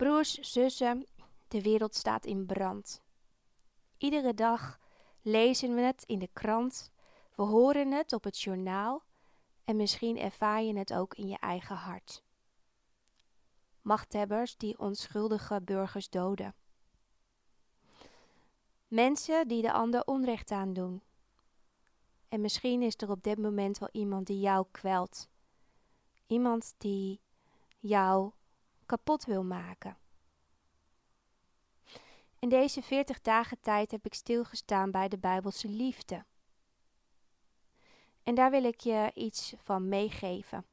Broers, zussen, de wereld staat in brand. Iedere dag lezen we het in de krant, we horen het op het journaal en misschien ervaar je het ook in je eigen hart. Machthebbers die onschuldige burgers doden. Mensen die de ander onrecht aandoen. En misschien is er op dit moment wel iemand die jou kwelt. Iemand die jou kapot wil maken. In deze 40 dagen tijd heb ik stilgestaan bij de Bijbelse liefde. En daar wil ik je iets van meegeven.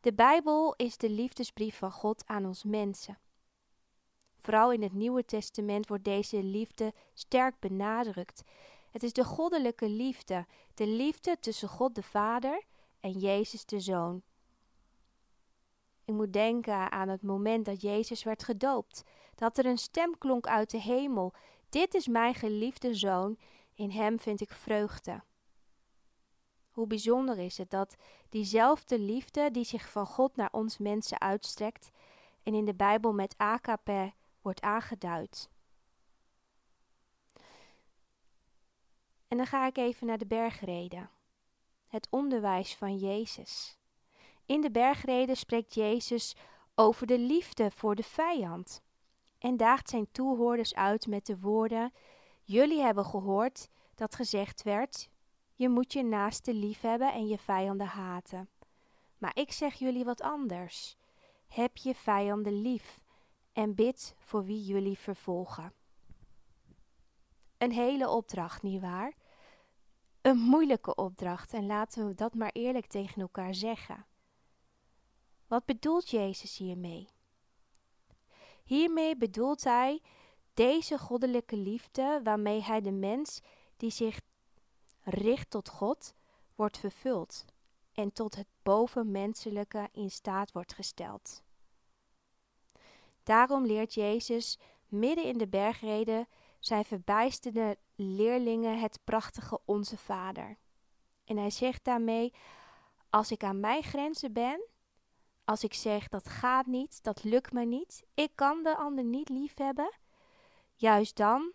De Bijbel is de liefdesbrief van God aan ons mensen. Vooral in het Nieuwe Testament wordt deze liefde sterk benadrukt. Het is de goddelijke liefde, de liefde tussen God de Vader en Jezus de Zoon. Ik moet denken aan het moment dat Jezus werd gedoopt, dat er een stem klonk uit de hemel: Dit is mijn geliefde zoon, in hem vind ik vreugde. Hoe bijzonder is het dat diezelfde liefde die zich van God naar ons mensen uitstrekt en in de Bijbel met AKP wordt aangeduid. En dan ga ik even naar de bergreden. Het onderwijs van Jezus. In de bergreden spreekt Jezus over de liefde voor de vijand en daagt zijn toehoorders uit met de woorden: Jullie hebben gehoord dat gezegd werd: Je moet je naaste lief hebben en je vijanden haten. Maar ik zeg jullie wat anders: Heb je vijanden lief en bid voor wie jullie vervolgen. Een hele opdracht, nietwaar? Een moeilijke opdracht en laten we dat maar eerlijk tegen elkaar zeggen. Wat bedoelt Jezus hiermee? Hiermee bedoelt hij deze goddelijke liefde waarmee hij de mens die zich richt tot God wordt vervuld en tot het bovenmenselijke in staat wordt gesteld. Daarom leert Jezus midden in de bergreden zijn verbijsterde leerlingen het prachtige Onze Vader. En hij zegt daarmee: Als ik aan mijn grenzen ben, als ik zeg dat gaat niet, dat lukt me niet, ik kan de ander niet lief hebben, juist dan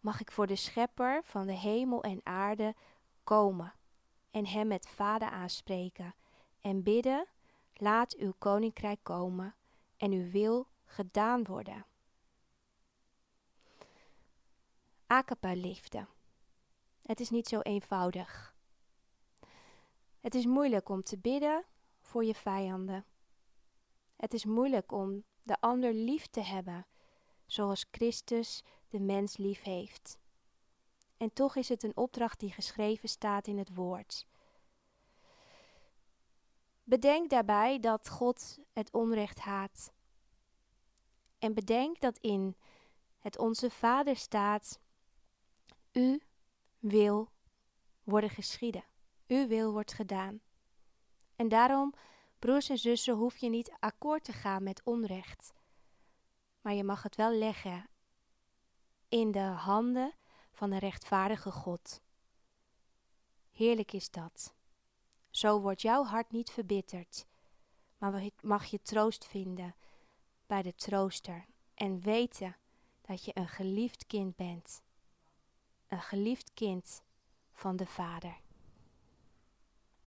mag ik voor de Schepper van de hemel en aarde komen en hem met Vader aanspreken en bidden: Laat uw koninkrijk komen en uw wil gedaan worden. Akapa liefde. Het is niet zo eenvoudig. Het is moeilijk om te bidden voor je vijanden. Het is moeilijk om de ander lief te hebben, zoals Christus de mens lief heeft. En toch is het een opdracht die geschreven staat in het woord. Bedenk daarbij dat God het onrecht haat. En bedenk dat in het Onze Vader staat: U wil worden geschieden. U wil wordt gedaan. En daarom, broers en zussen, hoef je niet akkoord te gaan met onrecht. Maar je mag het wel leggen in de handen van een rechtvaardige God. Heerlijk is dat. Zo wordt jouw hart niet verbitterd, maar mag je troost vinden bij de trooster en weten dat je een geliefd kind bent. Een geliefd kind van de Vader.